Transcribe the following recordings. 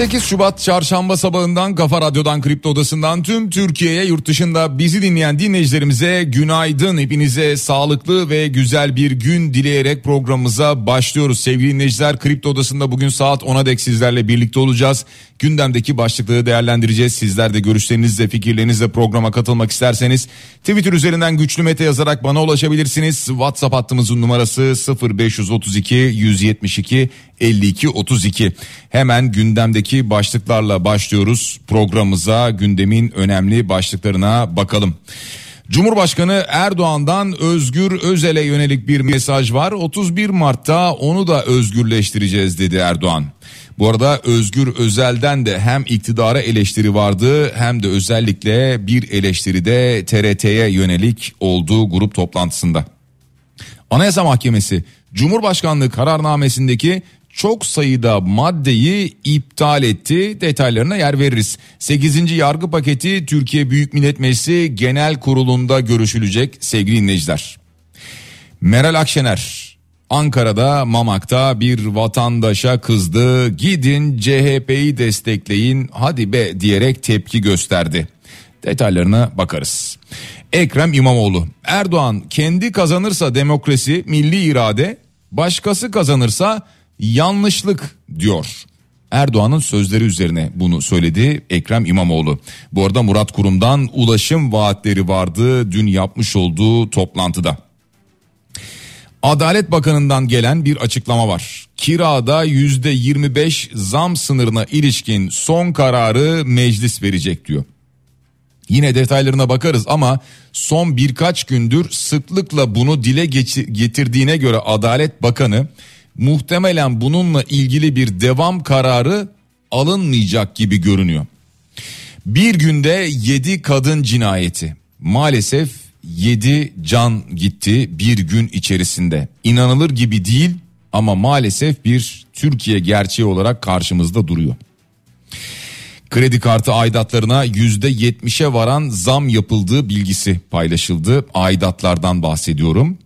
28 Şubat çarşamba sabahından Kafa Radyo'dan Kripto Odası'ndan tüm Türkiye'ye yurt dışında bizi dinleyen dinleyicilerimize günaydın. Hepinize sağlıklı ve güzel bir gün dileyerek programımıza başlıyoruz. Sevgili dinleyiciler Kripto Odası'nda bugün saat 10'a dek sizlerle birlikte olacağız. Gündemdeki başlıkları değerlendireceğiz. Sizler de görüşlerinizle fikirlerinizle programa katılmak isterseniz Twitter üzerinden güçlü mete yazarak bana ulaşabilirsiniz. WhatsApp hattımızın numarası 0532 172 52 32. Hemen gündemdeki başlıklarla başlıyoruz programımıza gündemin önemli başlıklarına bakalım. Cumhurbaşkanı Erdoğan'dan Özgür Özel'e yönelik bir mesaj var. 31 Mart'ta onu da özgürleştireceğiz dedi Erdoğan. Bu arada Özgür Özel'den de hem iktidara eleştiri vardı hem de özellikle bir eleştiri de TRT'ye yönelik olduğu grup toplantısında. Anayasa Mahkemesi Cumhurbaşkanlığı kararnamesindeki çok sayıda maddeyi iptal etti. Detaylarına yer veririz. 8. yargı paketi Türkiye Büyük Millet Meclisi Genel Kurulu'nda görüşülecek sevgili dinleyiciler. Meral Akşener Ankara'da Mamak'ta bir vatandaşa kızdı. Gidin CHP'yi destekleyin hadi be diyerek tepki gösterdi. Detaylarına bakarız. Ekrem İmamoğlu Erdoğan kendi kazanırsa demokrasi milli irade başkası kazanırsa yanlışlık diyor. Erdoğan'ın sözleri üzerine bunu söyledi Ekrem İmamoğlu. Bu arada Murat Kurum'dan ulaşım vaatleri vardı dün yapmış olduğu toplantıda. Adalet Bakanı'ndan gelen bir açıklama var. Kirada yüzde 25 zam sınırına ilişkin son kararı meclis verecek diyor. Yine detaylarına bakarız ama son birkaç gündür sıklıkla bunu dile getirdiğine göre Adalet Bakanı muhtemelen bununla ilgili bir devam kararı alınmayacak gibi görünüyor. Bir günde 7 kadın cinayeti. Maalesef 7 can gitti bir gün içerisinde. İnanılır gibi değil ama maalesef bir Türkiye gerçeği olarak karşımızda duruyor. Kredi kartı aidatlarına %70'e varan zam yapıldığı bilgisi paylaşıldı. Aidatlardan bahsediyorum.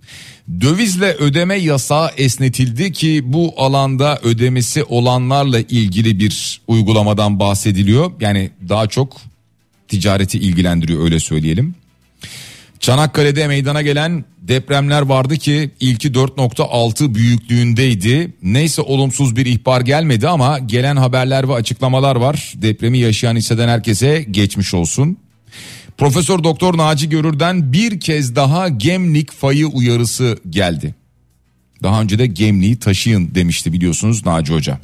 Dövizle ödeme yasağı esnetildi ki bu alanda ödemesi olanlarla ilgili bir uygulamadan bahsediliyor. Yani daha çok ticareti ilgilendiriyor öyle söyleyelim. Çanakkale'de meydana gelen depremler vardı ki ilki 4.6 büyüklüğündeydi. Neyse olumsuz bir ihbar gelmedi ama gelen haberler ve açıklamalar var. Depremi yaşayan hisseden herkese geçmiş olsun. Profesör Doktor Naci Görür'den bir kez daha Gemlik fayı uyarısı geldi. Daha önce de Gemliği taşıyın demişti biliyorsunuz Naci Hoca.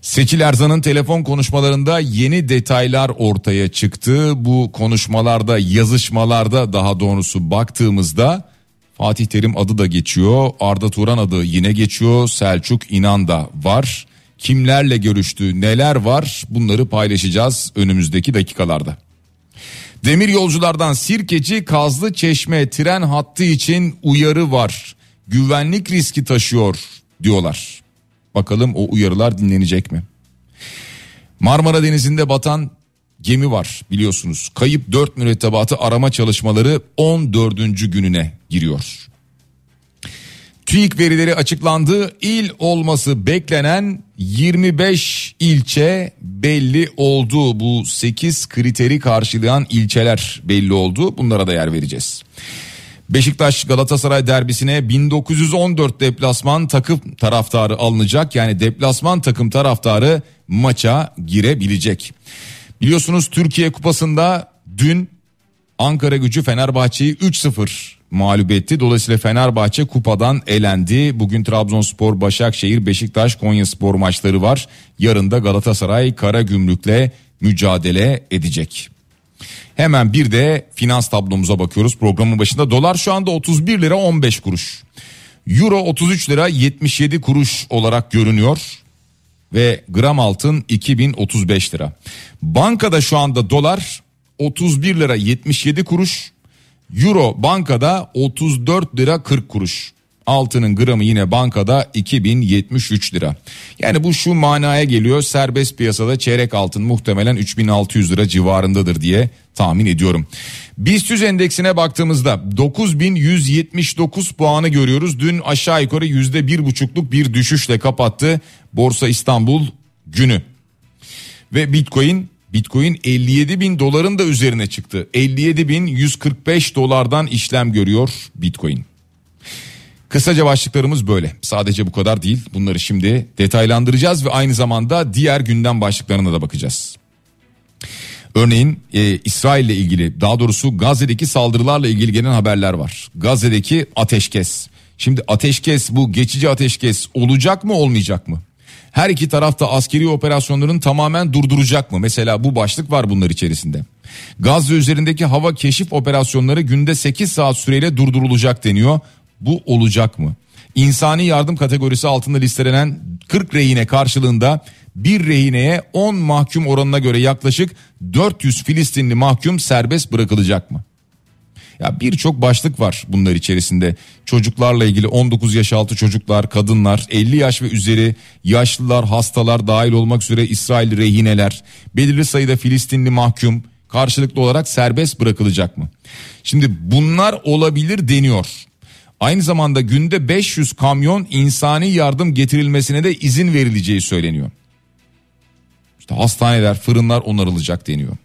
Seçil Erzan'ın telefon konuşmalarında yeni detaylar ortaya çıktı. Bu konuşmalarda, yazışmalarda daha doğrusu baktığımızda Fatih Terim adı da geçiyor. Arda Turan adı yine geçiyor. Selçuk İnan da var. Kimlerle görüştü, neler var bunları paylaşacağız önümüzdeki dakikalarda. Demir yolculardan Sirkeci Kazlı Çeşme tren hattı için uyarı var. Güvenlik riski taşıyor diyorlar. Bakalım o uyarılar dinlenecek mi? Marmara Denizi'nde batan gemi var biliyorsunuz. Kayıp 4 mürettebatı arama çalışmaları 14. gününe giriyor. TÜİK verileri açıklandı. İl olması beklenen 25 ilçe belli oldu. Bu 8 kriteri karşılayan ilçeler belli oldu. Bunlara da yer vereceğiz. Beşiktaş Galatasaray derbisine 1914 deplasman takım taraftarı alınacak. Yani deplasman takım taraftarı maça girebilecek. Biliyorsunuz Türkiye Kupası'nda dün Ankara gücü Fenerbahçe'yi 3-0 mağlup etti. Dolayısıyla Fenerbahçe kupadan elendi. Bugün Trabzonspor, Başakşehir, Beşiktaş, Konyaspor maçları var. Yarın da Galatasaray Karagümrük'le mücadele edecek. Hemen bir de finans tablomuza bakıyoruz programın başında. Dolar şu anda 31 lira 15 kuruş. Euro 33 lira 77 kuruş olarak görünüyor ve gram altın 2035 lira. Bankada şu anda dolar 31 lira 77 kuruş. Euro bankada 34 lira 40 kuruş. Altının gramı yine bankada 2073 lira. Yani bu şu manaya geliyor serbest piyasada çeyrek altın muhtemelen 3600 lira civarındadır diye tahmin ediyorum. BIST 100 endeksine baktığımızda 9179 puanı görüyoruz. Dün aşağı yukarı %1,5'luk bir düşüşle kapattı Borsa İstanbul günü. Ve Bitcoin Bitcoin 57 bin doların da üzerine çıktı. 57 bin 145 dolardan işlem görüyor Bitcoin. Kısaca başlıklarımız böyle. Sadece bu kadar değil. Bunları şimdi detaylandıracağız ve aynı zamanda diğer gündem başlıklarına da bakacağız. Örneğin e, İsrail ile ilgili daha doğrusu Gazze'deki saldırılarla ilgili gelen haberler var. Gazze'deki ateşkes. Şimdi ateşkes bu geçici ateşkes olacak mı olmayacak mı? Her iki tarafta askeri operasyonların tamamen durduracak mı? Mesela bu başlık var bunlar içerisinde. Gazze üzerindeki hava keşif operasyonları günde 8 saat süreyle durdurulacak deniyor. Bu olacak mı? İnsani yardım kategorisi altında listelenen 40 rehine karşılığında bir rehineye 10 mahkum oranına göre yaklaşık 400 Filistinli mahkum serbest bırakılacak mı? Ya birçok başlık var bunlar içerisinde. Çocuklarla ilgili 19 yaş altı çocuklar, kadınlar, 50 yaş ve üzeri yaşlılar, hastalar dahil olmak üzere İsrail rehineler, belirli sayıda Filistinli mahkum karşılıklı olarak serbest bırakılacak mı? Şimdi bunlar olabilir deniyor. Aynı zamanda günde 500 kamyon insani yardım getirilmesine de izin verileceği söyleniyor. İşte hastaneler, fırınlar onarılacak deniyor.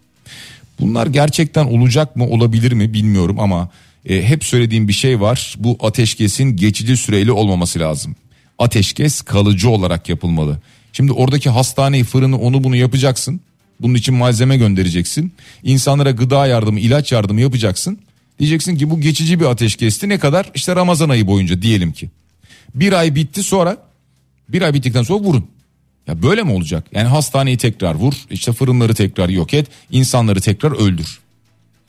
Bunlar gerçekten olacak mı olabilir mi bilmiyorum ama e, hep söylediğim bir şey var. Bu ateşkesin geçici süreli olmaması lazım. Ateşkes kalıcı olarak yapılmalı. Şimdi oradaki hastaneyi, fırını, onu bunu yapacaksın. Bunun için malzeme göndereceksin. İnsanlara gıda yardımı, ilaç yardımı yapacaksın. Diyeceksin ki bu geçici bir ateşkesti. Ne kadar? İşte Ramazan ayı boyunca diyelim ki. Bir ay bitti sonra bir ay bittikten sonra vurun. Ya böyle mi olacak? Yani hastaneyi tekrar vur, işte fırınları tekrar yok et, insanları tekrar öldür.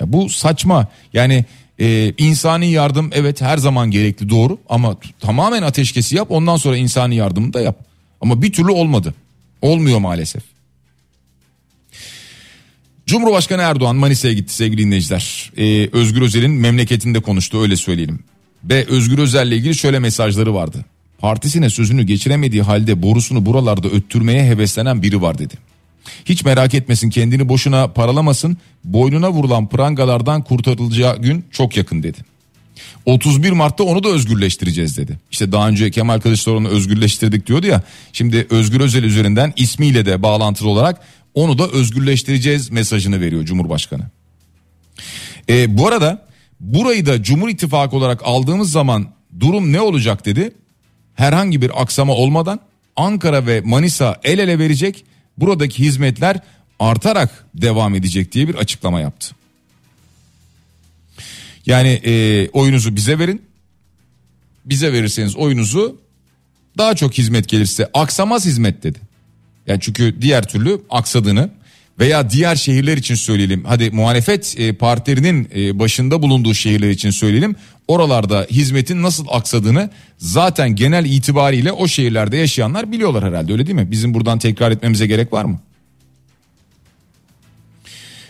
Ya bu saçma. Yani e, insani yardım evet her zaman gerekli doğru ama tamamen ateşkesi yap ondan sonra insani yardımı da yap. Ama bir türlü olmadı. Olmuyor maalesef. Cumhurbaşkanı Erdoğan Manisa'ya gitti sevgili dinleyiciler. Ee, Özgür Özel'in memleketinde konuştu öyle söyleyelim. Ve Özgür Özel'le ilgili şöyle mesajları vardı. Partisine sözünü geçiremediği halde borusunu buralarda öttürmeye heveslenen biri var dedi. Hiç merak etmesin kendini boşuna paralamasın boynuna vurulan prangalardan kurtarılacağı gün çok yakın dedi. 31 Mart'ta onu da özgürleştireceğiz dedi. İşte daha önce Kemal Kılıçdaroğlu'nu özgürleştirdik diyordu ya. Şimdi Özgür Özel üzerinden ismiyle de bağlantılı olarak onu da özgürleştireceğiz mesajını veriyor Cumhurbaşkanı. E, bu arada burayı da Cumhur İttifakı olarak aldığımız zaman durum ne olacak dedi. Herhangi bir aksama olmadan Ankara ve Manisa el ele verecek. Buradaki hizmetler artarak devam edecek diye bir açıklama yaptı. Yani e, oyunuzu bize verin. Bize verirseniz oyunuzu daha çok hizmet gelirse aksamaz hizmet dedi. Yani çünkü diğer türlü aksadığını veya diğer şehirler için söyleyelim. Hadi muhalefet e, partilerinin e, başında bulunduğu şehirler için söyleyelim. Oralarda hizmetin nasıl aksadığını zaten genel itibariyle o şehirlerde yaşayanlar biliyorlar herhalde öyle değil mi? Bizim buradan tekrar etmemize gerek var mı?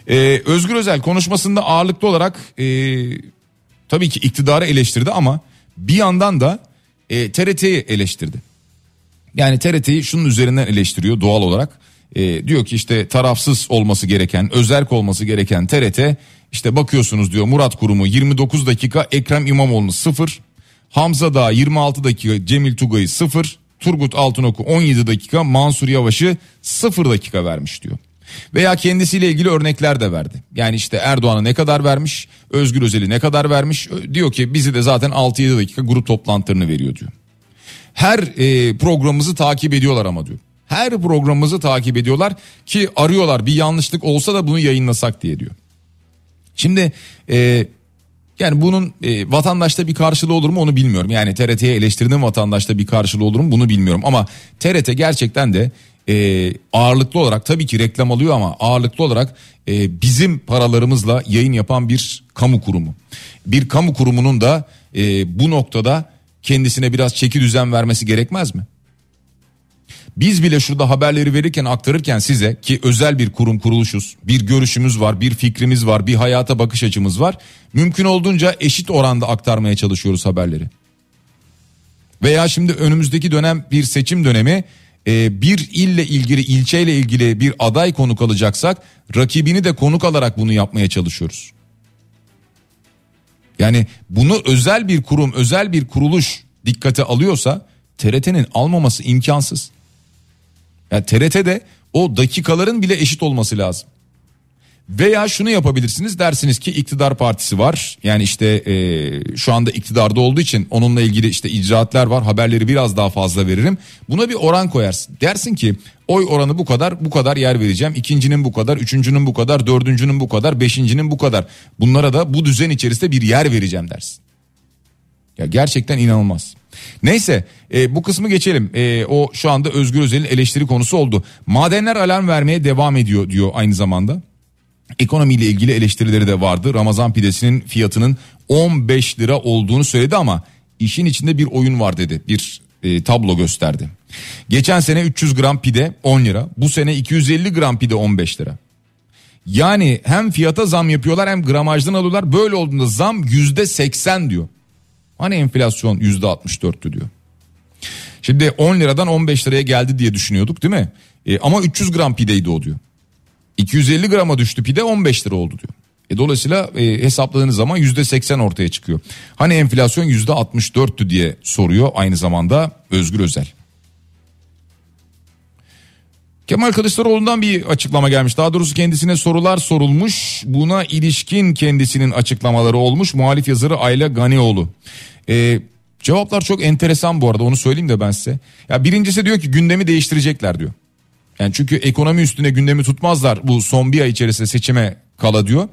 Ee, Özgür Özel konuşmasında ağırlıklı olarak e, tabii ki iktidarı eleştirdi ama bir yandan da e, TRT'yi eleştirdi. Yani TRT'yi şunun üzerinden eleştiriyor doğal olarak. E, diyor ki işte tarafsız olması gereken, özerk olması gereken TRT işte bakıyorsunuz diyor Murat Kurumu 29 dakika Ekrem İmamoğlu'nu 0, Hamza Dağ 26 dakika Cemil Tugay'ı 0, Turgut Altınok'u 17 dakika Mansur Yavaş'ı 0 dakika vermiş diyor. Veya kendisiyle ilgili örnekler de verdi. Yani işte Erdoğan'a ne kadar vermiş, Özgür Özel'i ne kadar vermiş. Diyor ki bizi de zaten 6-7 dakika grup toplantılarını veriyor diyor. Her e, programımızı takip ediyorlar ama diyor. Her programımızı takip ediyorlar ki arıyorlar bir yanlışlık olsa da bunu yayınlasak diye diyor. Şimdi e, Yani bunun e, vatandaşta bir karşılığı olur mu onu bilmiyorum. Yani TRT'ye eleştirinin vatandaşta bir karşılığı olur mu bunu bilmiyorum. Ama TRT gerçekten de e, ağırlıklı olarak tabii ki reklam alıyor ama ağırlıklı olarak e, bizim paralarımızla yayın yapan bir kamu kurumu. Bir kamu kurumunun da e, bu noktada kendisine biraz çeki düzen vermesi gerekmez mi? Biz bile şurada haberleri verirken aktarırken size ki özel bir kurum kuruluşuz. Bir görüşümüz var, bir fikrimiz var, bir hayata bakış açımız var. Mümkün olduğunca eşit oranda aktarmaya çalışıyoruz haberleri. Veya şimdi önümüzdeki dönem bir seçim dönemi e, bir ille ilgili ilçeyle ilgili bir aday konuk alacaksak rakibini de konuk alarak bunu yapmaya çalışıyoruz. Yani bunu özel bir kurum, özel bir kuruluş dikkate alıyorsa TRT'nin almaması imkansız. Yani TRT'de o dakikaların bile eşit olması lazım. Veya şunu yapabilirsiniz dersiniz ki iktidar partisi var. Yani işte e, şu anda iktidarda olduğu için onunla ilgili işte icraatlar var. Haberleri biraz daha fazla veririm. Buna bir oran koyarsın. Dersin ki oy oranı bu kadar bu kadar yer vereceğim. İkincinin bu kadar, üçüncünün bu kadar, dördüncünün bu kadar, beşincinin bu kadar. Bunlara da bu düzen içerisinde bir yer vereceğim dersin. Ya gerçekten inanılmaz. Neyse e, bu kısmı geçelim. E, o şu anda Özgür Özel'in eleştiri konusu oldu. Madenler alarm vermeye devam ediyor diyor aynı zamanda. Ekonomiyle ilgili eleştirileri de vardı. Ramazan pidesinin fiyatının 15 lira olduğunu söyledi ama işin içinde bir oyun var dedi. Bir e, tablo gösterdi. Geçen sene 300 gram pide 10 lira. Bu sene 250 gram pide 15 lira. Yani hem fiyata zam yapıyorlar hem gramajdan alıyorlar. Böyle olduğunda zam yüzde 80 diyor. Hani enflasyon yüzde 64'tü diyor. Şimdi 10 liradan 15 liraya geldi diye düşünüyorduk değil mi? E, ama 300 gram pideydi o diyor. 250 grama düştü pide 15 lira oldu diyor. E dolayısıyla e, hesapladığınız zaman %80 ortaya çıkıyor. Hani enflasyon %64'tü diye soruyor aynı zamanda Özgür Özel. Kemal Kılıçdaroğlu'ndan bir açıklama gelmiş. Daha doğrusu kendisine sorular sorulmuş. Buna ilişkin kendisinin açıklamaları olmuş. Muhalif yazarı Ayla Ganioğlu. Ee, cevaplar çok enteresan bu arada onu söyleyeyim de ben size. Ya birincisi diyor ki gündemi değiştirecekler diyor. Yani çünkü ekonomi üstüne gündemi tutmazlar bu son bir ay içerisinde seçime kala diyor.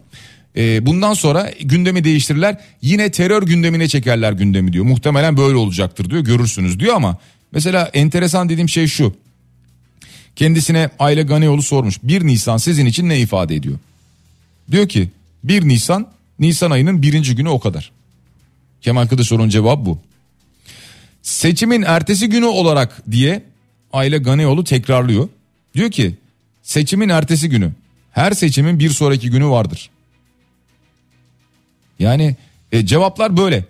Ee, bundan sonra gündemi değiştirirler yine terör gündemine çekerler gündemi diyor. Muhtemelen böyle olacaktır diyor görürsünüz diyor ama mesela enteresan dediğim şey şu. Kendisine Ayla Ganeoğlu sormuş 1 Nisan sizin için ne ifade ediyor? Diyor ki 1 Nisan Nisan ayının birinci günü o kadar. Kemal Kılıçdaroğlu'nun cevabı bu. Seçimin ertesi günü olarak diye Ayla Ganeoğlu tekrarlıyor. Diyor ki seçimin ertesi günü her seçimin bir sonraki günü vardır. Yani e, cevaplar böyle.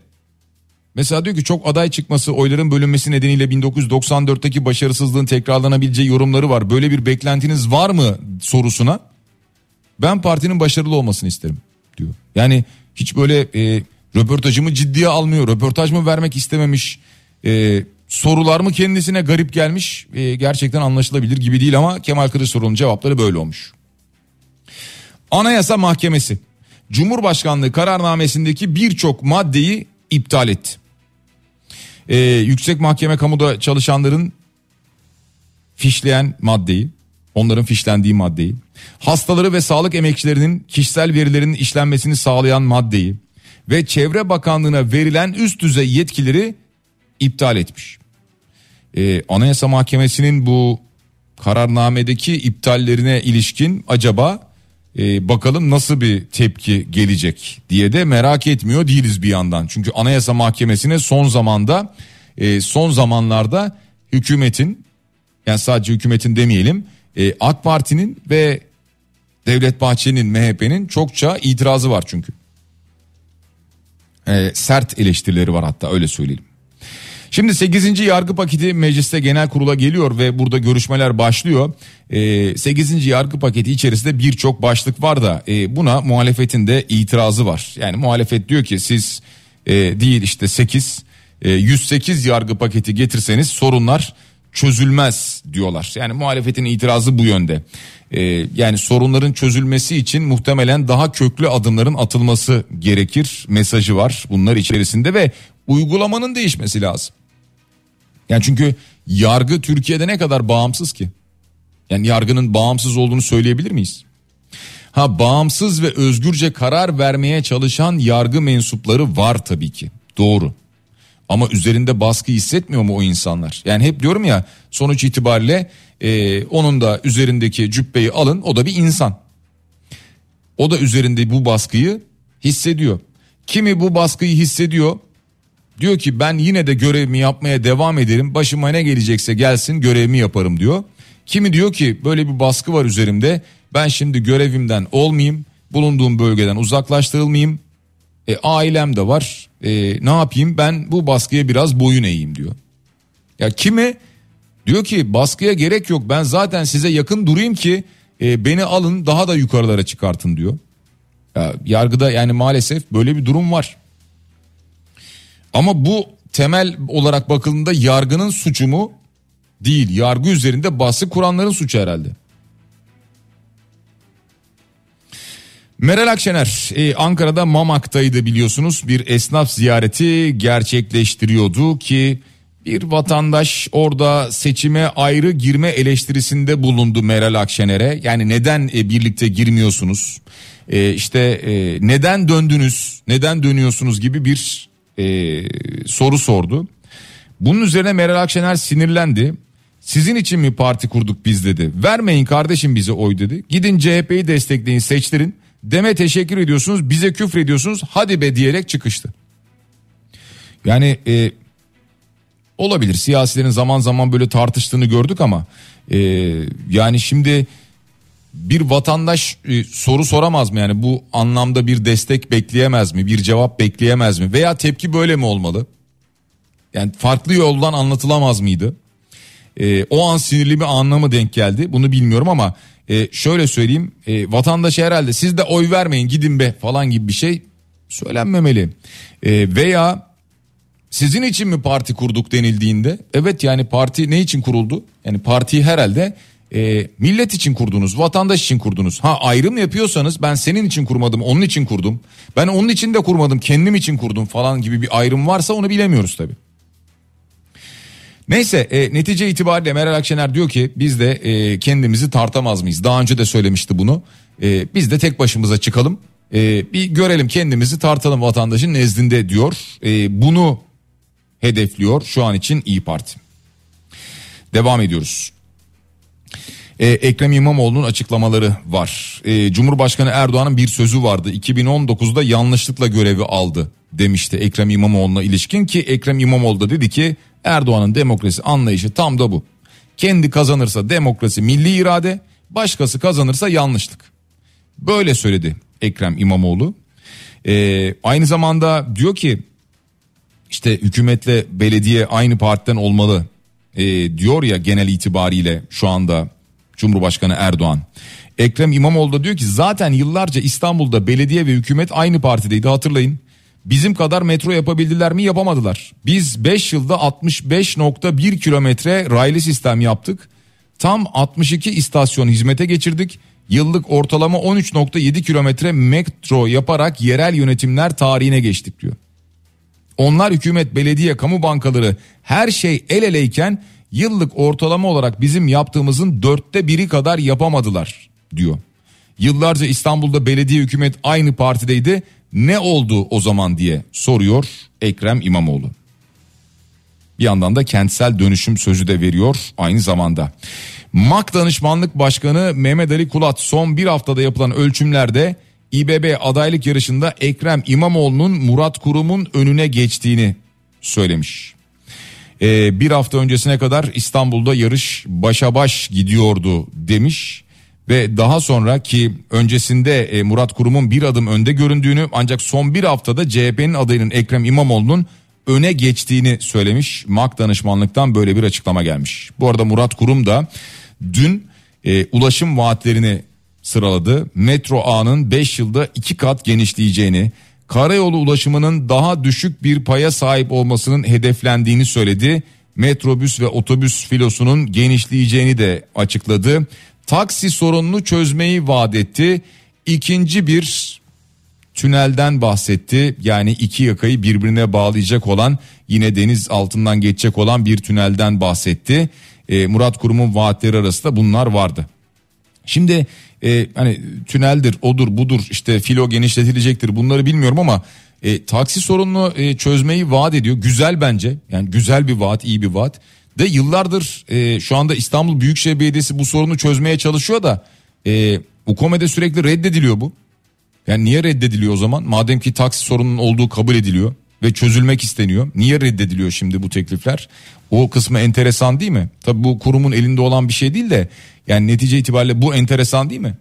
Mesela diyor ki çok aday çıkması oyların bölünmesi nedeniyle 1994'teki başarısızlığın tekrarlanabileceği yorumları var. Böyle bir beklentiniz var mı sorusuna ben partinin başarılı olmasını isterim diyor. Yani hiç böyle e, röportajımı ciddiye almıyor. Röportaj mı vermek istememiş. E, sorular mı kendisine garip gelmiş. E, gerçekten anlaşılabilir gibi değil ama Kemal Kılıçdaroğlu'nun cevapları böyle olmuş. Anayasa Mahkemesi Cumhurbaşkanlığı kararnamesindeki birçok maddeyi iptal etti. Ee, yüksek mahkeme kamuda çalışanların fişleyen maddeyi, onların fişlendiği maddeyi, hastaları ve sağlık emekçilerinin kişisel verilerinin işlenmesini sağlayan maddeyi ve Çevre Bakanlığı'na verilen üst düzey yetkileri iptal etmiş. Ee, Anayasa Mahkemesi'nin bu kararnamedeki iptallerine ilişkin acaba e, bakalım nasıl bir tepki gelecek diye de merak etmiyor değiliz bir yandan. Çünkü Anayasa Mahkemesi'ne son zamanda e, son zamanlarda hükümetin yani sadece hükümetin demeyelim e, AK Parti'nin ve Devlet Bahçeli'nin MHP'nin çokça itirazı var çünkü. E, sert eleştirileri var hatta öyle söyleyelim. Şimdi 8. yargı paketi mecliste genel kurula geliyor ve burada görüşmeler başlıyor. E, 8. yargı paketi içerisinde birçok başlık var da e, buna muhalefetin de itirazı var. Yani muhalefet diyor ki siz e, değil işte 8 e, 108 yargı paketi getirseniz sorunlar çözülmez diyorlar. Yani muhalefetin itirazı bu yönde. Ee, yani sorunların çözülmesi için muhtemelen daha köklü adımların atılması gerekir mesajı var bunlar içerisinde ve uygulamanın değişmesi lazım. Yani çünkü yargı Türkiye'de ne kadar bağımsız ki? Yani yargının bağımsız olduğunu söyleyebilir miyiz? Ha bağımsız ve özgürce karar vermeye çalışan yargı mensupları var tabii ki. Doğru. Ama üzerinde baskı hissetmiyor mu o insanlar? Yani hep diyorum ya sonuç itibariyle e, onun da üzerindeki cübbeyi alın o da bir insan. O da üzerinde bu baskıyı hissediyor. Kimi bu baskıyı hissediyor diyor ki ben yine de görevimi yapmaya devam ederim başıma ne gelecekse gelsin görevimi yaparım diyor. Kimi diyor ki böyle bir baskı var üzerimde ben şimdi görevimden olmayayım bulunduğum bölgeden uzaklaştırılmayayım e, ailem de var e, ne yapayım ben bu baskıya biraz boyun eğeyim diyor. Ya kimi diyor ki baskıya gerek yok ben zaten size yakın durayım ki e, beni alın daha da yukarılara çıkartın diyor. Ya, yargıda yani maalesef böyle bir durum var. Ama bu temel olarak bakıldığında yargının suçu mu? Değil. Yargı üzerinde baskı kuranların suçu herhalde. Meral Akşener e, Ankara'da Mamak'taydı biliyorsunuz bir esnaf ziyareti gerçekleştiriyordu ki bir vatandaş orada seçime ayrı girme eleştirisinde bulundu Meral Akşener'e. Yani neden e, birlikte girmiyorsunuz? E, işte e, neden döndünüz? Neden dönüyorsunuz gibi bir e, soru sordu. Bunun üzerine Meral Akşener sinirlendi. Sizin için mi parti kurduk biz dedi. Vermeyin kardeşim bize oy dedi. Gidin CHP'yi destekleyin seçtirin. Deme teşekkür ediyorsunuz bize küfür ediyorsunuz hadi be diyerek çıkıştı. Yani e, olabilir siyasilerin zaman zaman böyle tartıştığını gördük ama e, yani şimdi bir vatandaş e, soru soramaz mı yani bu anlamda bir destek bekleyemez mi bir cevap bekleyemez mi veya tepki böyle mi olmalı? Yani farklı yoldan anlatılamaz mıydı? E, o an sinirli bir anla mı denk geldi bunu bilmiyorum ama e, şöyle söyleyeyim e, vatandaş herhalde siz de oy vermeyin gidin be falan gibi bir şey söylenmemeli. E, veya sizin için mi parti kurduk denildiğinde evet yani parti ne için kuruldu? Yani partiyi herhalde e, millet için kurdunuz, vatandaş için kurdunuz. Ha ayrım yapıyorsanız ben senin için kurmadım, onun için kurdum. Ben onun için de kurmadım, kendim için kurdum falan gibi bir ayrım varsa onu bilemiyoruz tabii. Neyse e, netice itibariyle Meral Akşener diyor ki biz de e, kendimizi tartamaz mıyız? Daha önce de söylemişti bunu. E, biz de tek başımıza çıkalım. E, bir görelim kendimizi tartalım vatandaşın nezdinde diyor. E, bunu hedefliyor şu an için İyi Parti. Devam ediyoruz. Ee, Ekrem İmamoğlu'nun açıklamaları var. Ee, Cumhurbaşkanı Erdoğan'ın bir sözü vardı. 2019'da yanlışlıkla görevi aldı demişti Ekrem İmamoğlu'na ilişkin ki Ekrem İmamoğlu da dedi ki Erdoğan'ın demokrasi anlayışı tam da bu. Kendi kazanırsa demokrasi milli irade, başkası kazanırsa yanlışlık. Böyle söyledi Ekrem İmamoğlu. Ee, aynı zamanda diyor ki işte hükümetle belediye aynı partiden olmalı e, diyor ya genel itibariyle şu anda Cumhurbaşkanı Erdoğan. Ekrem İmamoğlu da diyor ki zaten yıllarca İstanbul'da belediye ve hükümet aynı partideydi hatırlayın. Bizim kadar metro yapabildiler mi yapamadılar. Biz 5 yılda 65.1 kilometre raylı sistem yaptık. Tam 62 istasyon hizmete geçirdik. Yıllık ortalama 13.7 kilometre metro yaparak yerel yönetimler tarihine geçtik diyor. Onlar hükümet, belediye, kamu bankaları her şey el eleyken yıllık ortalama olarak bizim yaptığımızın dörtte biri kadar yapamadılar diyor. Yıllarca İstanbul'da belediye hükümet aynı partideydi. Ne oldu o zaman diye soruyor Ekrem İmamoğlu. Bir yandan da kentsel dönüşüm sözü de veriyor aynı zamanda. MAK Danışmanlık Başkanı Mehmet Ali Kulat son bir haftada yapılan ölçümlerde İBB adaylık yarışında Ekrem İmamoğlu'nun Murat Kurum'un önüne geçtiğini söylemiş. Ee, bir hafta öncesine kadar İstanbul'da yarış başa baş gidiyordu demiş ve daha sonra ki öncesinde e, Murat Kurum'un bir adım önde göründüğünü ancak son bir haftada CHP'nin adayının Ekrem İmamoğlu'nun öne geçtiğini söylemiş. MAK danışmanlıktan böyle bir açıklama gelmiş. Bu arada Murat Kurum da dün e, ulaşım vaatlerini sıraladı. Metro ağının 5 yılda 2 kat genişleyeceğini, karayolu ulaşımının daha düşük bir paya sahip olmasının hedeflendiğini söyledi. Metrobüs ve otobüs filosunun genişleyeceğini de açıkladı. Taksi sorununu çözmeyi vaat etti. İkinci bir tünelden bahsetti. Yani iki yakayı birbirine bağlayacak olan yine deniz altından geçecek olan bir tünelden bahsetti. Ee, Murat Kurum'un vaatleri arasında bunlar vardı. Şimdi e, hani tüneldir, odur, budur, işte filo genişletilecektir bunları bilmiyorum ama e, taksi sorununu e, çözmeyi vaat ediyor. Güzel bence. Yani güzel bir vaat, iyi bir vaat. De yıllardır e, şu anda İstanbul Büyükşehir Belediyesi bu sorunu çözmeye çalışıyor da e, UKOME'de sürekli reddediliyor bu. Yani niye reddediliyor o zaman? Madem ki taksi sorunun olduğu kabul ediliyor ve çözülmek isteniyor. Niye reddediliyor şimdi bu teklifler? O kısmı enteresan değil mi? Tabi bu kurumun elinde olan bir şey değil de yani netice itibariyle bu enteresan değil mi?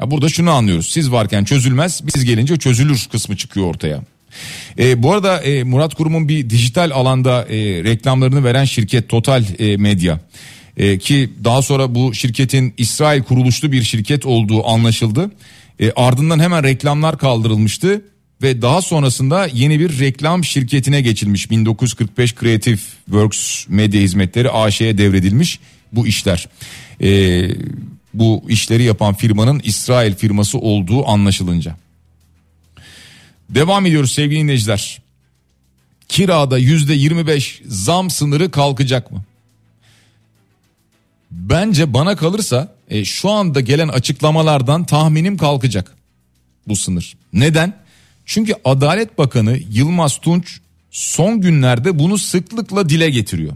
Ya burada şunu anlıyoruz. Siz varken çözülmez, biz gelince çözülür kısmı çıkıyor ortaya. E, bu arada e, Murat Kurum'un bir dijital alanda e, reklamlarını veren şirket Total e, Medya e, ki daha sonra bu şirketin İsrail kuruluşlu bir şirket olduğu anlaşıldı. E, ardından hemen reklamlar kaldırılmıştı ve daha sonrasında yeni bir reklam şirketine geçilmiş 1945 Creative Works Medya Hizmetleri AŞ'ye devredilmiş bu işler. E, bu işleri yapan firmanın İsrail firması olduğu anlaşılınca. Devam ediyoruz sevgili dinleyiciler. Kirada yüzde 25 zam sınırı kalkacak mı? Bence bana kalırsa e, şu anda gelen açıklamalardan tahminim kalkacak bu sınır. Neden? Çünkü Adalet Bakanı Yılmaz Tunç son günlerde bunu sıklıkla dile getiriyor.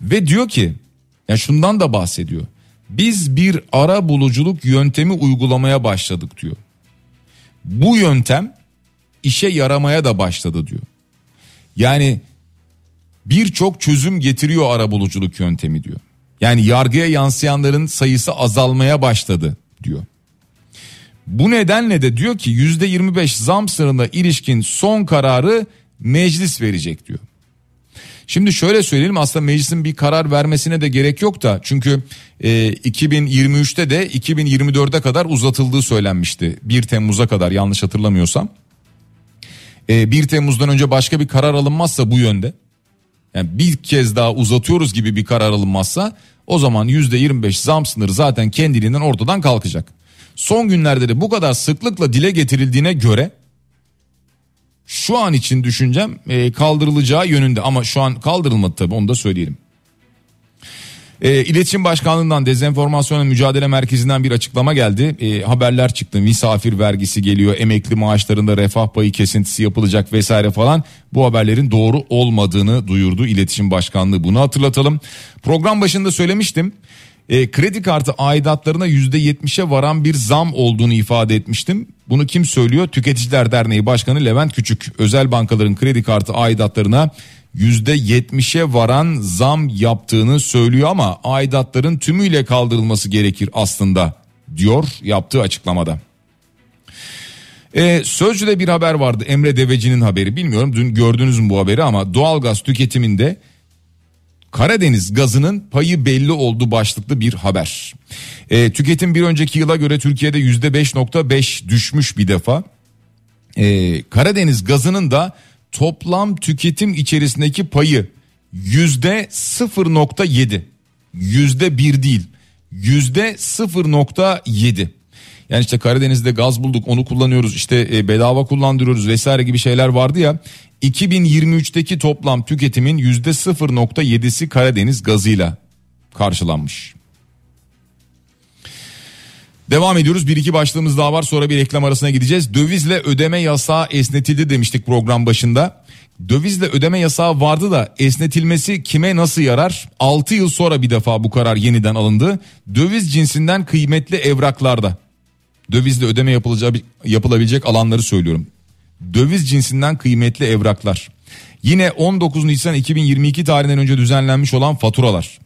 Ve diyor ki ya şundan da bahsediyor. Biz bir ara buluculuk yöntemi uygulamaya başladık diyor. Bu yöntem işe yaramaya da başladı diyor. Yani birçok çözüm getiriyor ara buluculuk yöntemi diyor. Yani yargıya yansıyanların sayısı azalmaya başladı diyor. Bu nedenle de diyor ki yüzde 25 zam sınırına ilişkin son kararı meclis verecek diyor. Şimdi şöyle söyleyelim aslında meclisin bir karar vermesine de gerek yok da çünkü e, 2023'te de 2024'e kadar uzatıldığı söylenmişti. 1 Temmuz'a kadar yanlış hatırlamıyorsam. E, 1 Temmuz'dan önce başka bir karar alınmazsa bu yönde yani bir kez daha uzatıyoruz gibi bir karar alınmazsa o zaman %25 zam sınırı zaten kendiliğinden ortadan kalkacak. Son günlerde de bu kadar sıklıkla dile getirildiğine göre şu an için düşüncem e, kaldırılacağı yönünde ama şu an kaldırılmadı tabii onu da söyleyelim. E, İletişim Başkanlığı'ndan Dezenformasyonla Mücadele Merkezi'nden bir açıklama geldi. E, haberler çıktı. Misafir vergisi geliyor. Emekli maaşlarında refah payı kesintisi yapılacak vesaire falan. Bu haberlerin doğru olmadığını duyurdu İletişim Başkanlığı. Bunu hatırlatalım. Program başında söylemiştim. E, kredi kartı aidatlarına %70'e varan bir zam olduğunu ifade etmiştim. Bunu kim söylüyor? Tüketiciler Derneği Başkanı Levent Küçük. Özel bankaların kredi kartı aidatlarına %70'e varan zam yaptığını söylüyor ama aidatların tümüyle kaldırılması gerekir aslında diyor yaptığı açıklamada. Ee, Sözcü'de bir haber vardı Emre Deveci'nin haberi bilmiyorum dün gördünüz mü bu haberi ama doğalgaz tüketiminde Karadeniz gazının payı belli oldu başlıklı bir haber. E, tüketim bir önceki yıla göre Türkiye'de yüzde 5.5 düşmüş bir defa. E, Karadeniz gazının da toplam tüketim içerisindeki payı yüzde 0.7 yüzde bir değil yüzde 0.7 yani işte Karadeniz'de gaz bulduk onu kullanıyoruz işte e, bedava kullandırıyoruz vesaire gibi şeyler vardı ya 2023'teki toplam tüketimin yüzde 0.7'si Karadeniz gazıyla karşılanmış. Devam ediyoruz. Bir iki başlığımız daha var sonra bir reklam arasına gideceğiz. Dövizle ödeme yasağı esnetildi demiştik program başında. Dövizle ödeme yasağı vardı da esnetilmesi kime nasıl yarar? 6 yıl sonra bir defa bu karar yeniden alındı. Döviz cinsinden kıymetli evraklarda. Dövizle ödeme yapılabilecek alanları söylüyorum döviz cinsinden kıymetli evraklar. Yine 19 Nisan 2022 tarihinden önce düzenlenmiş olan faturalar.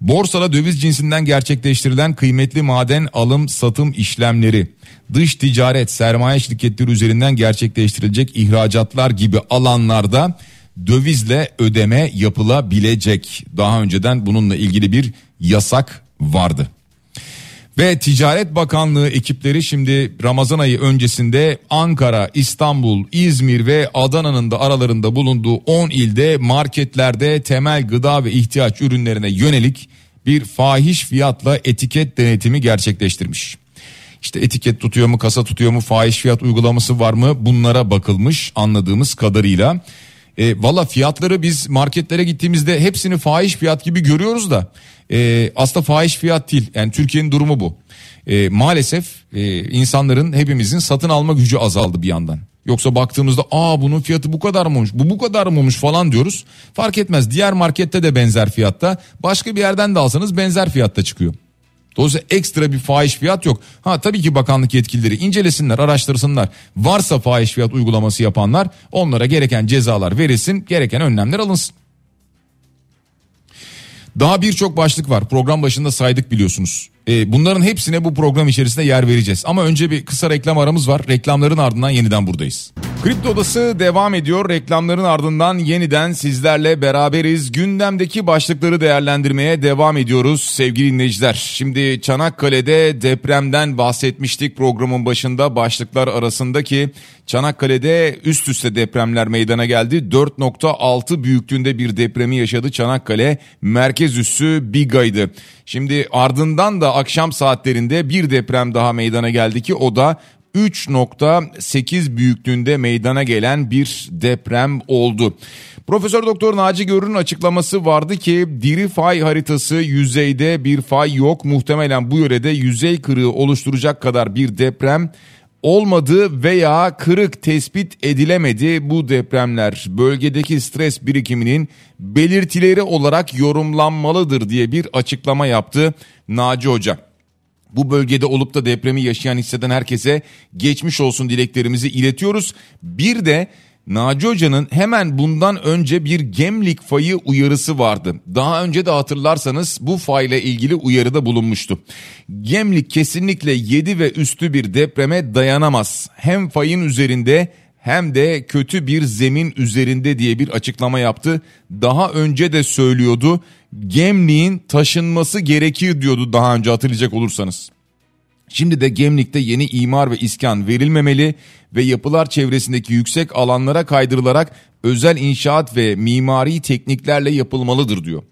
Borsada döviz cinsinden gerçekleştirilen kıymetli maden alım satım işlemleri, dış ticaret sermaye şirketleri üzerinden gerçekleştirilecek ihracatlar gibi alanlarda dövizle ödeme yapılabilecek. Daha önceden bununla ilgili bir yasak vardı. Ve Ticaret Bakanlığı ekipleri şimdi Ramazan ayı öncesinde Ankara, İstanbul, İzmir ve Adana'nın da aralarında bulunduğu 10 ilde marketlerde temel gıda ve ihtiyaç ürünlerine yönelik bir fahiş fiyatla etiket denetimi gerçekleştirmiş. İşte etiket tutuyor mu, kasa tutuyor mu, fahiş fiyat uygulaması var mı bunlara bakılmış anladığımız kadarıyla. E, Valla fiyatları biz marketlere gittiğimizde hepsini fahiş fiyat gibi görüyoruz da e, aslında fahiş fiyat değil. Yani Türkiye'nin durumu bu. E, maalesef e, insanların hepimizin satın alma gücü azaldı bir yandan. Yoksa baktığımızda aa bunun fiyatı bu kadar mı olmuş bu bu kadar mı olmuş falan diyoruz. Fark etmez diğer markette de benzer fiyatta başka bir yerden de alsanız benzer fiyatta çıkıyor. Dolayısıyla ekstra bir fahiş fiyat yok. Ha tabii ki bakanlık yetkilileri incelesinler, araştırsınlar. Varsa fahiş fiyat uygulaması yapanlar onlara gereken cezalar verilsin, gereken önlemler alınsın. Daha birçok başlık var. Program başında saydık biliyorsunuz. E, bunların hepsine bu program içerisinde yer vereceğiz. Ama önce bir kısa reklam aramız var. Reklamların ardından yeniden buradayız. Kripto Odası devam ediyor. Reklamların ardından yeniden sizlerle beraberiz. Gündemdeki başlıkları değerlendirmeye devam ediyoruz sevgili dinleyiciler. Şimdi Çanakkale'de depremden bahsetmiştik programın başında başlıklar arasındaki Çanakkale'de üst üste depremler meydana geldi. 4.6 büyüklüğünde bir depremi yaşadı Çanakkale. Merkez üssü Biga'ydı. Şimdi ardından da akşam saatlerinde bir deprem daha meydana geldi ki o da 3.8 büyüklüğünde meydana gelen bir deprem oldu. Profesör Doktor Naci Görür'ün açıklaması vardı ki diri fay haritası yüzeyde bir fay yok. Muhtemelen bu yörede yüzey kırığı oluşturacak kadar bir deprem olmadı veya kırık tespit edilemedi bu depremler bölgedeki stres birikiminin belirtileri olarak yorumlanmalıdır diye bir açıklama yaptı Naci Hoca. Bu bölgede olup da depremi yaşayan hisseden herkese geçmiş olsun dileklerimizi iletiyoruz. Bir de Naci Hoca'nın hemen bundan önce bir Gemlik fayı uyarısı vardı. Daha önce de hatırlarsanız bu fayla ilgili uyarıda bulunmuştu. Gemlik kesinlikle 7 ve üstü bir depreme dayanamaz. Hem fayın üzerinde hem de kötü bir zemin üzerinde diye bir açıklama yaptı. Daha önce de söylüyordu. Gemlik'in taşınması gerekir diyordu daha önce hatırlayacak olursanız. Şimdi de Gemlik'te yeni imar ve iskan verilmemeli ve yapılar çevresindeki yüksek alanlara kaydırılarak özel inşaat ve mimari tekniklerle yapılmalıdır diyor.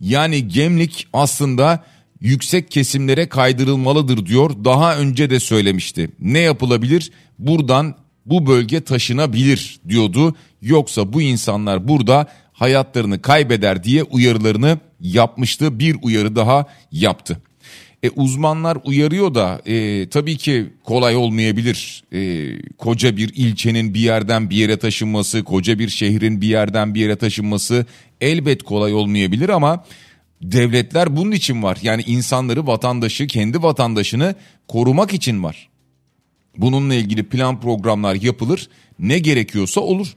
Yani Gemlik aslında yüksek kesimlere kaydırılmalıdır diyor. Daha önce de söylemişti. Ne yapılabilir? Buradan bu bölge taşınabilir diyordu. Yoksa bu insanlar burada hayatlarını kaybeder diye uyarılarını yapmıştı. Bir uyarı daha yaptı. E, uzmanlar uyarıyor da e, tabii ki kolay olmayabilir. E, koca bir ilçenin bir yerden bir yere taşınması, koca bir şehrin bir yerden bir yere taşınması elbet kolay olmayabilir ama devletler bunun için var. Yani insanları, vatandaşı, kendi vatandaşını korumak için var. Bununla ilgili plan programlar yapılır. Ne gerekiyorsa olur.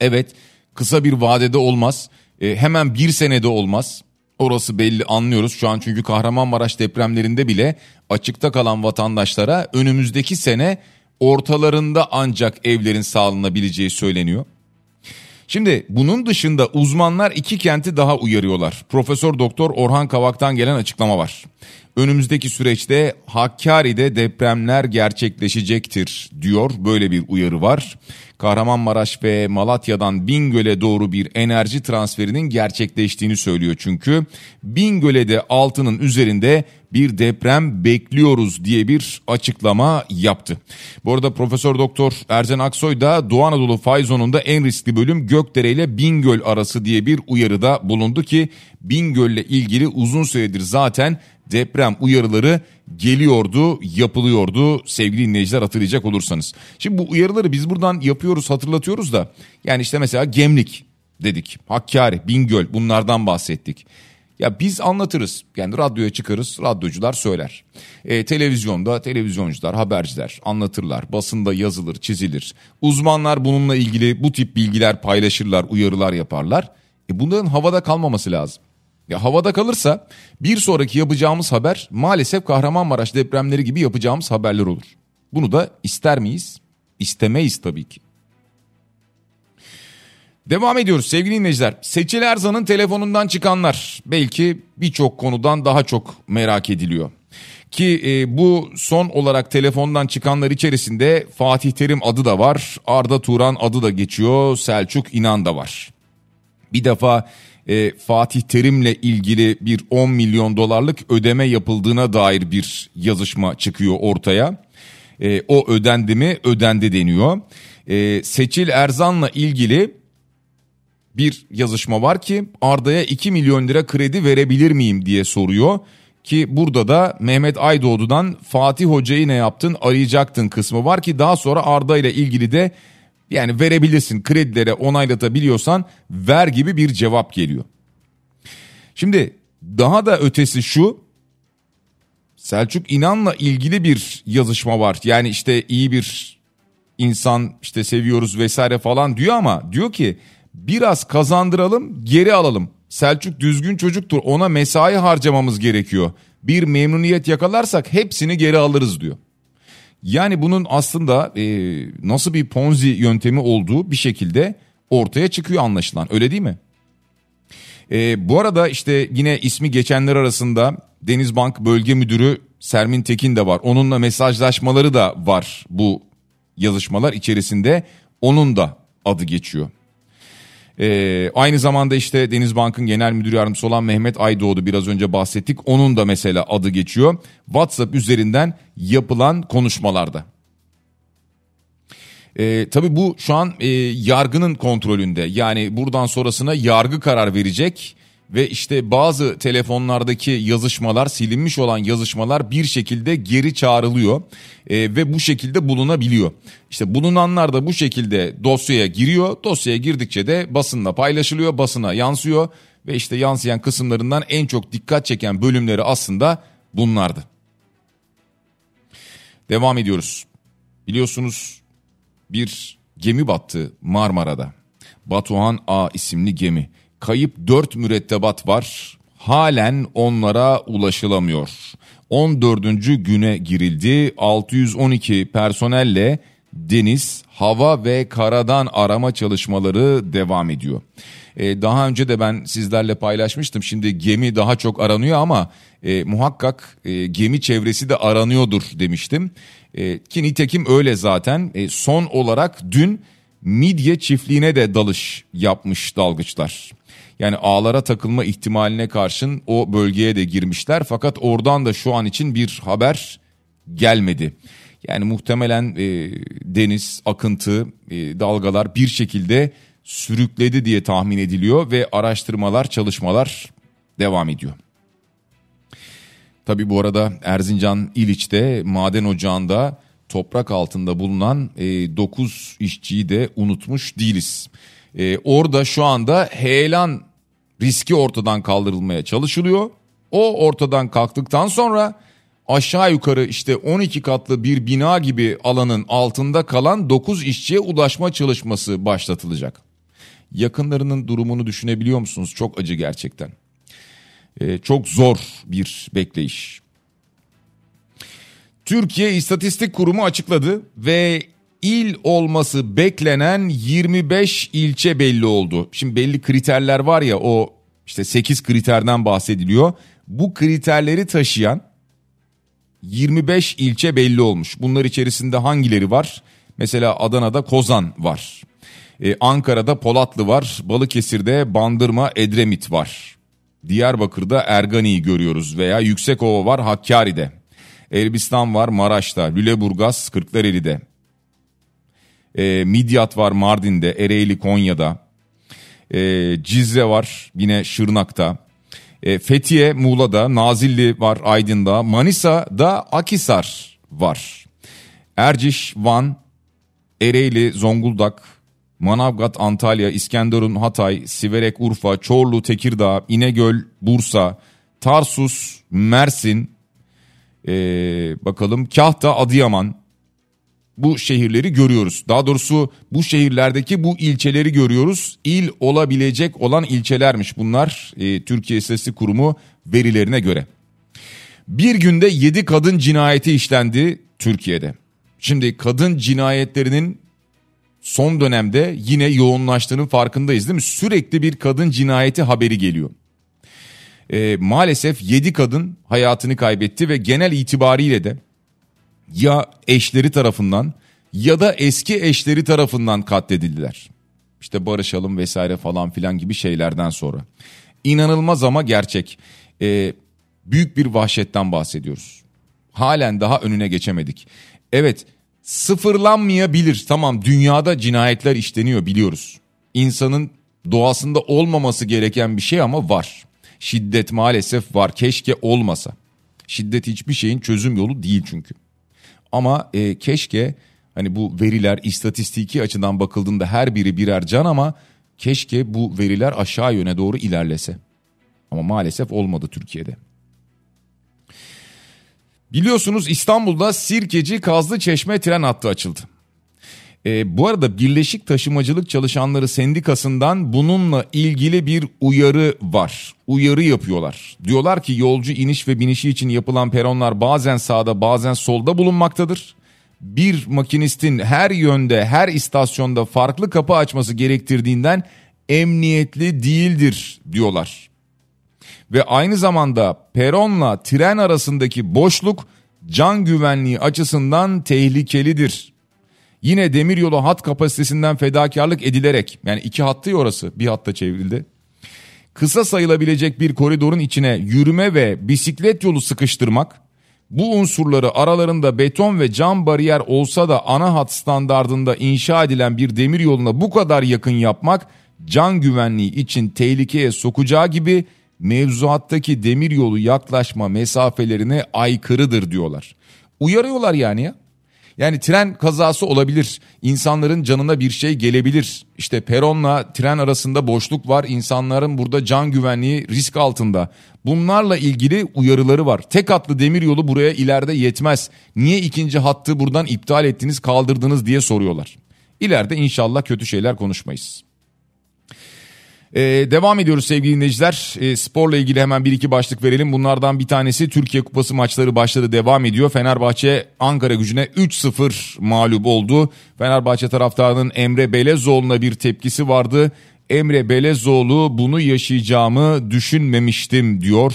Evet kısa bir vadede olmaz. E, hemen bir senede olmaz. Orası belli anlıyoruz şu an çünkü Kahramanmaraş depremlerinde bile açıkta kalan vatandaşlara önümüzdeki sene ortalarında ancak evlerin sağlanabileceği söyleniyor. Şimdi bunun dışında uzmanlar iki kenti daha uyarıyorlar. Profesör Doktor Orhan Kavak'tan gelen açıklama var. Önümüzdeki süreçte Hakkari'de depremler gerçekleşecektir diyor. Böyle bir uyarı var. Kahramanmaraş ve Malatya'dan Bingöl'e doğru bir enerji transferinin gerçekleştiğini söylüyor çünkü. Bingöl'e de altının üzerinde bir deprem bekliyoruz diye bir açıklama yaptı. Bu arada Profesör Doktor Erzen Aksoy da Doğu Anadolu fay zonunda en riskli bölüm Gökdere ile Bingöl arası diye bir uyarıda bulundu ki Bingöl ile ilgili uzun süredir zaten deprem uyarıları geliyordu, yapılıyordu sevgili dinleyiciler hatırlayacak olursanız. Şimdi bu uyarıları biz buradan yapıyoruz, hatırlatıyoruz da yani işte mesela Gemlik dedik, Hakkari, Bingöl bunlardan bahsettik. Ya biz anlatırız. Yani radyoya çıkarız, radyocular söyler. E, televizyonda televizyoncular, haberciler anlatırlar. Basında yazılır, çizilir. Uzmanlar bununla ilgili bu tip bilgiler paylaşırlar, uyarılar yaparlar. E, bunların havada kalmaması lazım. Ya havada kalırsa bir sonraki yapacağımız haber maalesef Kahramanmaraş depremleri gibi yapacağımız haberler olur. Bunu da ister miyiz? İstemeyiz tabii ki. Devam ediyoruz sevgili dinleyiciler. Seçil Erzan'ın telefonundan çıkanlar belki birçok konudan daha çok merak ediliyor. Ki e, bu son olarak telefondan çıkanlar içerisinde Fatih Terim adı da var, Arda Turan adı da geçiyor, Selçuk İnan da var. Bir defa e, Fatih Terim'le ilgili bir 10 milyon dolarlık ödeme yapıldığına dair bir yazışma çıkıyor ortaya. E, o ödendi mi? Ödendi deniyor. E, Seçil Erzan'la ilgili bir yazışma var ki Arda'ya 2 milyon lira kredi verebilir miyim diye soruyor. Ki burada da Mehmet Aydoğdu'dan Fatih Hoca'yı ne yaptın arayacaktın kısmı var ki daha sonra Arda ile ilgili de yani verebilirsin kredilere onaylatabiliyorsan ver gibi bir cevap geliyor. Şimdi daha da ötesi şu Selçuk İnan'la ilgili bir yazışma var. Yani işte iyi bir insan işte seviyoruz vesaire falan diyor ama diyor ki biraz kazandıralım geri alalım. Selçuk düzgün çocuktur ona mesai harcamamız gerekiyor. Bir memnuniyet yakalarsak hepsini geri alırız diyor. Yani bunun aslında e, nasıl bir ponzi yöntemi olduğu bir şekilde ortaya çıkıyor anlaşılan öyle değil mi? E, bu arada işte yine ismi geçenler arasında Denizbank Bölge Müdürü Sermin Tekin de var. Onunla mesajlaşmaları da var bu yazışmalar içerisinde. Onun da adı geçiyor. Ee, aynı zamanda işte Denizbank'ın genel müdür yardımcısı olan Mehmet Aydoğdu biraz önce bahsettik. Onun da mesela adı geçiyor. WhatsApp üzerinden yapılan konuşmalarda. Ee, tabii bu şu an e, yargının kontrolünde. Yani buradan sonrasına yargı karar verecek ve işte bazı telefonlardaki yazışmalar silinmiş olan yazışmalar bir şekilde geri çağrılıyor e, ve bu şekilde bulunabiliyor. İşte bulunanlar da bu şekilde dosyaya giriyor. Dosyaya girdikçe de basınla paylaşılıyor, basına yansıyor ve işte yansıyan kısımlarından en çok dikkat çeken bölümleri aslında bunlardı. Devam ediyoruz. Biliyorsunuz bir gemi battı Marmara'da. Batuhan A isimli gemi. Kayıp 4 mürettebat var. Halen onlara ulaşılamıyor. 14. güne girildi. 612 personelle deniz, hava ve karadan arama çalışmaları devam ediyor. Ee, daha önce de ben sizlerle paylaşmıştım. Şimdi gemi daha çok aranıyor ama e, muhakkak e, gemi çevresi de aranıyordur demiştim. E, ki nitekim öyle zaten. E, son olarak dün midye çiftliğine de dalış yapmış dalgıçlar. Yani ağlara takılma ihtimaline karşın o bölgeye de girmişler fakat oradan da şu an için bir haber gelmedi. Yani muhtemelen e, deniz, akıntı, e, dalgalar bir şekilde sürükledi diye tahmin ediliyor ve araştırmalar, çalışmalar devam ediyor. Tabi bu arada Erzincan İliç'te maden ocağında toprak altında bulunan e, 9 işçiyi de unutmuş değiliz. E, orada şu anda heyelan riski ortadan kaldırılmaya çalışılıyor. O ortadan kalktıktan sonra aşağı yukarı işte 12 katlı bir bina gibi alanın altında kalan 9 işçiye ulaşma çalışması başlatılacak. Yakınlarının durumunu düşünebiliyor musunuz? Çok acı gerçekten. Ee, çok zor bir bekleyiş. Türkiye İstatistik Kurumu açıkladı ve il olması beklenen 25 ilçe belli oldu. Şimdi belli kriterler var ya o işte 8 kriterden bahsediliyor. Bu kriterleri taşıyan 25 ilçe belli olmuş. Bunlar içerisinde hangileri var? Mesela Adana'da Kozan var. Ee, Ankara'da Polatlı var. Balıkesir'de Bandırma, Edremit var. Diyarbakır'da Ergani'yi görüyoruz veya Yüksekova var Hakkari'de. Elbistan var Maraş'ta, Lüleburgaz, Kırklareli'de. Ee, Midyat var Mardin'de, Ereğli Konya'da. Ee, Cizre var yine Şırnak'ta. Ee, Fethiye Muğla'da, Nazilli var Aydın'da, Manisa'da Akisar var. Erciş, Van, Ereğli, Zonguldak, Manavgat, Antalya, İskenderun, Hatay, Siverek, Urfa, Çorlu, Tekirdağ, İnegöl, Bursa, Tarsus, Mersin, ee, bakalım Kahta, Adıyaman, bu şehirleri görüyoruz. Daha doğrusu bu şehirlerdeki bu ilçeleri görüyoruz. İl olabilecek olan ilçelermiş bunlar e, Türkiye İstatistik Kurumu verilerine göre. Bir günde 7 kadın cinayeti işlendi Türkiye'de. Şimdi kadın cinayetlerinin son dönemde yine yoğunlaştığının farkındayız değil mi? Sürekli bir kadın cinayeti haberi geliyor. E, maalesef 7 kadın hayatını kaybetti ve genel itibariyle de ya eşleri tarafından ya da eski eşleri tarafından katledildiler. İşte barışalım vesaire falan filan gibi şeylerden sonra. İnanılmaz ama gerçek. Ee, büyük bir vahşetten bahsediyoruz. Halen daha önüne geçemedik. Evet sıfırlanmayabilir tamam dünyada cinayetler işleniyor biliyoruz. İnsanın Doğasında olmaması gereken bir şey ama var. Şiddet maalesef var. Keşke olmasa. Şiddet hiçbir şeyin çözüm yolu değil çünkü. Ama e, keşke hani bu veriler istatistiki açıdan bakıldığında her biri birer can ama keşke bu veriler aşağı yöne doğru ilerlese. Ama maalesef olmadı Türkiye'de. Biliyorsunuz İstanbul'da Sirkeci Kazlı Çeşme tren hattı açıldı. E, bu arada Birleşik Taşımacılık Çalışanları Sendikası'ndan bununla ilgili bir uyarı var. Uyarı yapıyorlar. Diyorlar ki yolcu iniş ve binişi için yapılan peronlar bazen sağda bazen solda bulunmaktadır. Bir makinistin her yönde her istasyonda farklı kapı açması gerektirdiğinden emniyetli değildir diyorlar. Ve aynı zamanda peronla tren arasındaki boşluk can güvenliği açısından tehlikelidir. Yine demiryolu hat kapasitesinden fedakarlık edilerek yani iki hattı orası bir hatta çevrildi. Kısa sayılabilecek bir koridorun içine yürüme ve bisiklet yolu sıkıştırmak bu unsurları aralarında beton ve cam bariyer olsa da ana hat standardında inşa edilen bir demir yoluna bu kadar yakın yapmak can güvenliği için tehlikeye sokacağı gibi mevzuattaki demir yolu yaklaşma mesafelerine aykırıdır diyorlar. Uyarıyorlar yani ya. Yani tren kazası olabilir. İnsanların canına bir şey gelebilir. İşte peronla tren arasında boşluk var. İnsanların burada can güvenliği risk altında. Bunlarla ilgili uyarıları var. Tek hatlı demir yolu buraya ileride yetmez. Niye ikinci hattı buradan iptal ettiniz, kaldırdınız diye soruyorlar. İleride inşallah kötü şeyler konuşmayız. Ee, devam ediyoruz sevgili dinleyiciler. Ee, sporla ilgili hemen bir iki başlık verelim. Bunlardan bir tanesi Türkiye Kupası maçları başladı devam ediyor. Fenerbahçe Ankara gücüne 3-0 mağlup oldu. Fenerbahçe taraftarının Emre Belezoğlu'na bir tepkisi vardı. Emre Belezoğlu bunu yaşayacağımı düşünmemiştim diyor.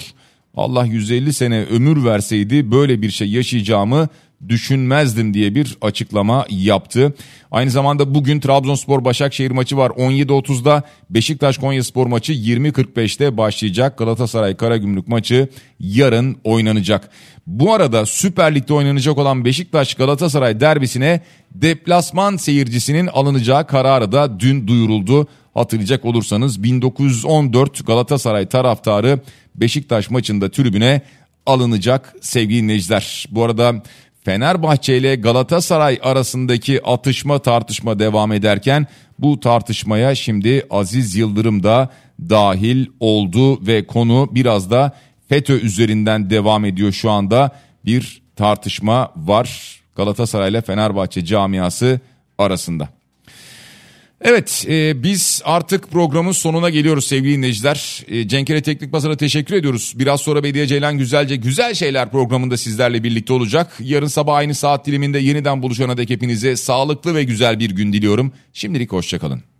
Allah 150 sene ömür verseydi böyle bir şey yaşayacağımı düşünmezdim diye bir açıklama yaptı. Aynı zamanda bugün Trabzonspor Başakşehir maçı var 17.30'da. Beşiktaş Konyaspor maçı 20.45'te başlayacak. Galatasaray Karagümrük maçı yarın oynanacak. Bu arada Süper Lig'de oynanacak olan Beşiktaş Galatasaray derbisine deplasman seyircisinin alınacağı kararı da dün duyuruldu. Hatırlayacak olursanız 1914 Galatasaray taraftarı Beşiktaş maçında tribüne alınacak sevgili dinleyiciler. Bu arada Fenerbahçe ile Galatasaray arasındaki atışma tartışma devam ederken bu tartışmaya şimdi Aziz Yıldırım da dahil oldu ve konu biraz da FETÖ üzerinden devam ediyor şu anda bir tartışma var Galatasaray ile Fenerbahçe camiası arasında. Evet e, biz artık programın sonuna geliyoruz sevgili dinleyiciler. E, Cenkere Teknik Masa'na teşekkür ediyoruz. Biraz sonra Bediye Ceylan Güzelce Güzel Şeyler programında sizlerle birlikte olacak. Yarın sabah aynı saat diliminde yeniden buluşana dek hepinize sağlıklı ve güzel bir gün diliyorum. Şimdilik hoşçakalın.